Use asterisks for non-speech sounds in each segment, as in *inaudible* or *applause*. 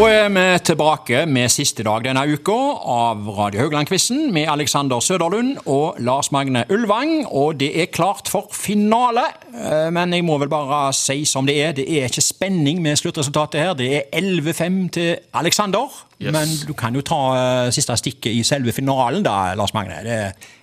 Og er vi tilbake med siste dag denne uka av Radio Haugland-quizen med Alexander Søderlund og Lars Magne Ulvang. Og det er klart for finale, Eh, men jeg må vel bare si som det er. Det er ikke spenning med sluttresultatet her. Det er 11-5 til Alexander. Yes. Men du kan jo ta uh, siste stikket i selve finalen, da, Lars Magne. Det,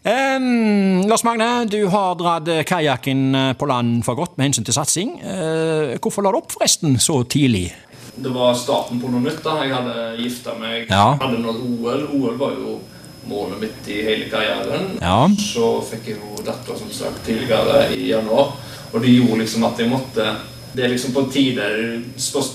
um, Lars Magne, du har dratt kajakken på land for godt med hensyn til satsing. Uh, hvorfor la du opp forresten så tidlig? Det var starten på noe nytt. da Jeg hadde gifta meg. Ja. Hadde nådd OL. OL var jo målet mitt i hele karrieren. Ja. Så fikk jeg jo datter som sagt tidligere i januar. Og det gjorde liksom at jeg måtte Det er liksom på tide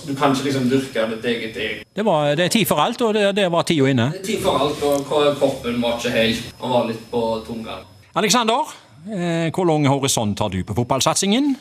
Du kan ikke liksom dyrke ditt eget egg. Det, var, det er tid for alt, og det, det var tida inne. Det er tid for alt, og kroppen var ikke helt Han var litt på tunga. Alexander, eh, hvor lang horisont har du på fotballsatsingen?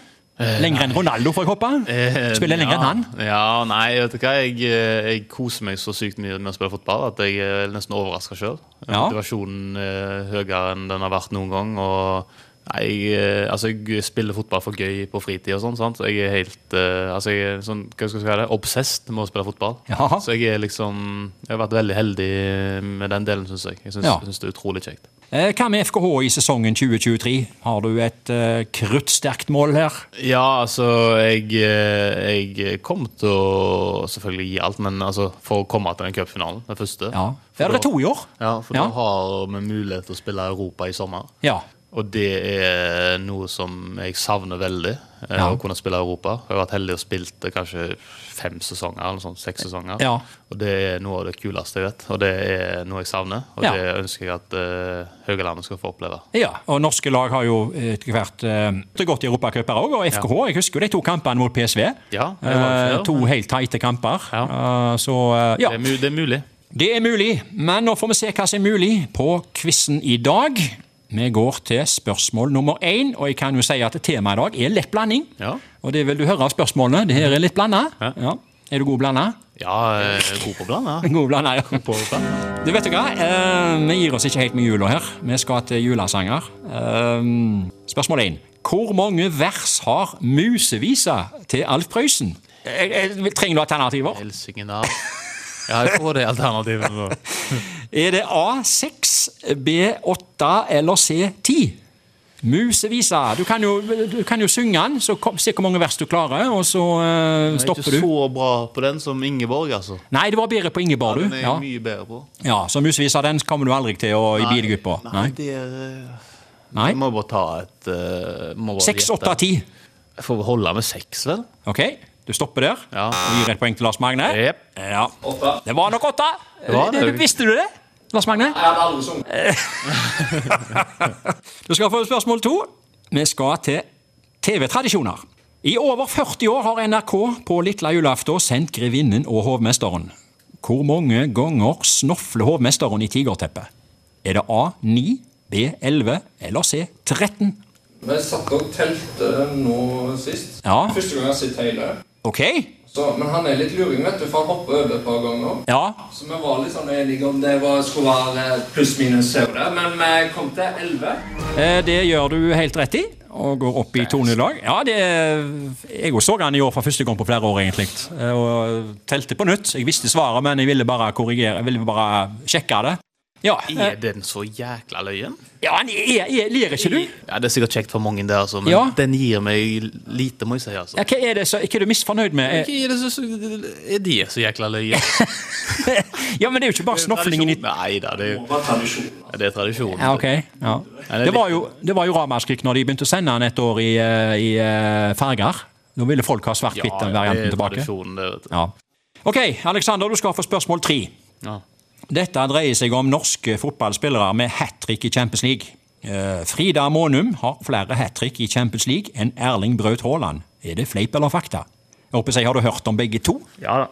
Lenger enn Ronaldo, får jeg håpe? Eh, Spiller lenger enn han? Ja, nei, vet du hva? Jeg, eh, jeg koser meg så sykt mye med å spille fotball at jeg er nesten overraska sjøl. Ja. Motivasjonen er høyere enn den har vært noen gang. og Nei, jeg, eh, altså jeg spiller fotball for gøy på fritid og sånn. sant? Jeg er helt uh, altså jeg er sånn, hva skal jeg kalle det, obsessed med å spille fotball. Ja. Så jeg er liksom Jeg har vært veldig heldig med den delen, syns jeg. Jeg syns Ja. det er utrolig kjekt. Eh, Hva med FKH i sesongen 2023? Har du et eh, kruttsterkt mål her? Ja, altså jeg, jeg kom til å selvfølgelig gi alt, men altså, for å komme til den cupfinalen, den første Ja. For Er dere to i år? Ja, for da har vi mulighet til å spille Europa i sommer. Ja. Og det er noe som jeg savner veldig, eh, Ja. å kunne spille Europa. Jeg har vært heldig og spilt eh, kanskje fem sesonger, eller sånn, seks sesonger. Ja. Og det er noe av det kuleste jeg vet, og det er noe jeg savner. Og Ja. det ønsker jeg at uh, Haugalandet skal få oppleve. ja. Og norske lag har jo etter hvert eh, gått i europacuper òg, og FKH. Jeg husker jo de to kampene mot PSV. Ja, det var Eh, to helt teite kamper. Ja. Eh, så ja. Det, er det er mulig. Det er mulig, men nå får vi se hva som er mulig på quizen i dag. Vi går til spørsmål nummer én, og jeg kan jo si at temaet i dag er lett blanding. Ja. Og det vil du høre av spørsmålene. Det her er litt blanda. Ja. Ja. Er du god blanda? *laughs* Ja, god på blanda. God blanda, ja. På blanda. Du vet du hva, eh, vi gir oss ikke helt med jula her. Vi skal til julesanger. Eh, spørsmål én. Hvor mange vers har Musevisa til Alf Prøysen? Eh, eh, Trenger du alternativer? Helsike navn. Ja, jeg får det alternativet. nå. *laughs* Er det A6, B8 eller C10? Musevisa. Du kan jo, du kan jo synge den, så kom, se hvor mange vers du klarer, og så eh, Jeg er ikke du. så bra på den som Ingeborg, altså. Nei, det var bedre på Ingeborg, Den er Ja. mye bedre på. ja, Så Musevisa den kommer du aldri til å bite deg ut på? Nei, Nei. det er Nei. Jeg må bare ta et Seks, åtte, bare 6, 8, 10. Jeg får holde med seks, vel? Ok, du stopper der. Ja. Og gir et poeng til Lars Magne. Yep. Ja. Det var nok åtte. var det. Det- Visste du det, Lars Magne? Jeg hadde aldri sunget. *laughs* Du skal få spørsmål to. Vi skal til TV-tradisjoner. I over 40 år har NRK på lille julaften sendt Grevinnen og hovmesteren. Hvor mange ganger snofler hovmesteren i tigerteppet? Er det A9, B11 eller C13? Vi satt og telte nå sist. Ja. Første gang jeg har sett hele. Ok. Så, men han er litt luring, vet du, for han hopper over et par ganger. Ja. Så vi var litt sånn enige om det var, skulle være pluss-minus euro, men vi kom til 11. Eh, Det gjør du helt rett i, og går opp i 2-0 i dag. Ja, det, jeg også så han i år for første gang på flere år, egentlig. Eh, Og telte på nytt. Jeg visste svaret, men jeg ville bare korrigere, jeg ville bare sjekke det. Ja, Er den så jækla løyen? ja han er, er, ler ikke du? Ja, Det er sikkert kjekt for mange der, altså, men Ja. den gir meg lite, må jeg si. altså. Ja, hva er det så, ikke er du misfornøyd med? Hva er det så, så- er de så jækla løye? *laughs* Ja, men det er jo ikke bare snoflingen i Nei da, det, er jo det er tradisjon. ja, okay. Ja. Det var jo, det var jo ramaskrik når de begynte å sende den et år i, eh, i eh, farger. Nå ville folk ha svart-hvitt-varianten det er tilbake. tradisjon, det, vet du. Ja. Ok, Alexander, du skal få spørsmål tre. Ja. Dette dreier seg om norske fotballspillere med hat trick i Champions League. Eh, Frida Månum har flere hat trick i Champions League enn Erling Braut Haaland. Er det fleip eller fakta? Jeg håper jeg har du hørt om begge to? ja da.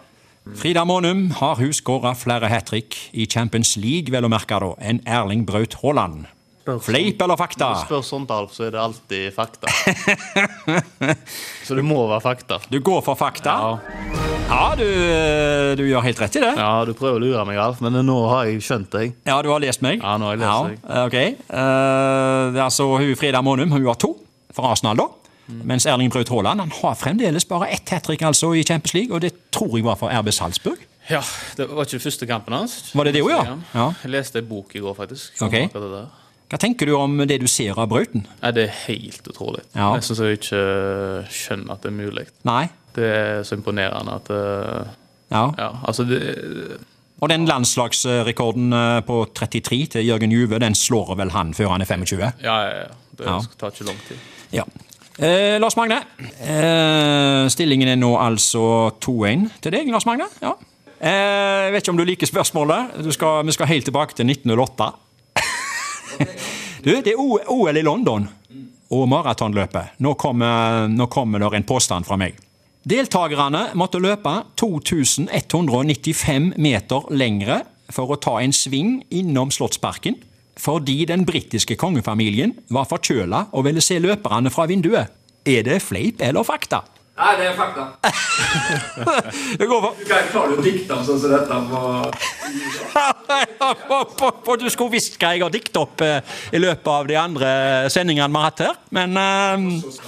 Frida Månum har hun skåra flere hat trick i Champions League vel å merke da, enn Erling Braut Haaland. Fleip eller fakta? Når du spør sånt, Alf, så er det alltid fakta. *laughs* så det må være fakta. Du går for fakta? Ja. Ja, du, du gjør helt rett i det. ja, du prøver å lure meg, Alf, men nå har jeg skjønt deg. Ja, du har lest meg? Ja, nå har jeg lest deg. Ja, ok. Eh, det er altså hun Frida Månum, hun har to for Arsenal, da. Mens Erling Braut Haaland han har fremdeles bare ett hat trick altså, i Champions League, og det tror jeg var for RB Salzburg. Ja, Det var ikke første kampen hans. Var det det også, ja? Ja. Jeg leste en bok i går, faktisk. Okay. Ok. det der. Hva tenker du om det du ser av Brauten? Nei, Det er helt utrolig. Ja. Jeg syns jeg ikke skjønner at det er mulig. Nei? Det er så imponerende at eh, Ja. Ja, altså det, Og den landslagsrekorden eh, på 33 til Jørgen Juve, den slår vel han før han er 25? Ja, ja, ja. Det Ja. tar ikke lang tid. Ja. Eh, Lars Magne, eh, stillingen er nå altså 2-1 til deg, Lars Magne. Ja. Eh, jeg vet ikke om du liker spørsmålet. Du skal, vi skal helt tilbake til 1908. *laughs* du, det er OL i London og maratonløpet. Nå kommer, nå kommer det en påstand fra meg. Deltakerne måtte løpe 2195 meter lengre for å ta en sving innom Slottsparken fordi den britiske kongefamilien var forkjøla og ville se løperne fra vinduet. Er det fleip eller fakta? Nei, det er fakta. *laughs* Det går for Du kan ikke klare å dikte om sånn som dette *laughs* på du skulle visst hva jeg har diktet opp eh, i løpet av de andre sendingene vi har hatt her. Men eh,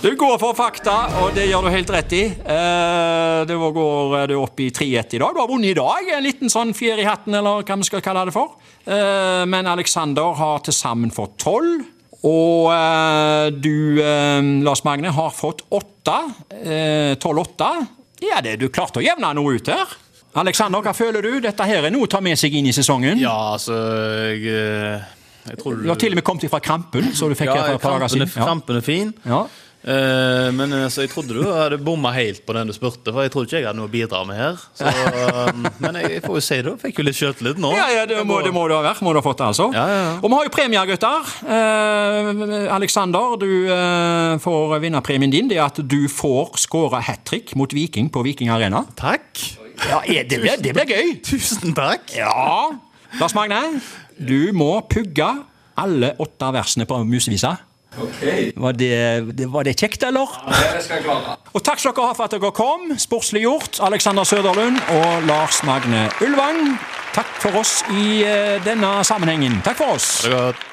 du går for fakta, og det gjør du helt rett i. Eh, det var- går du opp i 3-1 i dag. Du har vunnet i dag. En liten sånn fjær i hatten, eller hva vi skal kalle det for. Eh, men Alexander har til sammen fått 12. Og eh, du, eh, Lars Magne, har fått 8. Eh, 12-8. Ja, det, du klarte å jevne noe ut her. Alexander, hva føler du? Dette her er noe å ta med seg inn i sesongen. Ja, altså Jeg, eh, tror Du har til og med kommet fra Krampen, så du fikk ja, her for et par dager krampen, krampen er fin. Ja. Eh, men altså, jeg trodde du hadde bomma helt på den du spurte, for jeg trodde ikke jeg hadde noe å bidra med her. Så, eh, men jeg, jeg får jo si det. Fikk jo litt sjøltillit nå. Ja, ja, det må, det må du ha vært. Må du ha fått det, altså. Ja, ja, ja. Og vi har jo premier, gutter. Uh, Alexander, du uh, får vinnerpremien din. Det er at du får skåre hat trick mot Viking på Viking Arena. Takk. Ja, det blir, det blir gøy. Tusen takk. Ja. Lars Magne, du må pugge alle åtte versene på Musevisa. Ok. Var det, det, var det kjekt, eller? Ja, Det skal jeg klare. Og takk skal dere ha for at dere kom. Sportslig gjort, Alexander Søderlund og Lars Magne Ulvang. Takk for oss i eh, denne sammenhengen. Takk for oss. Det er godt.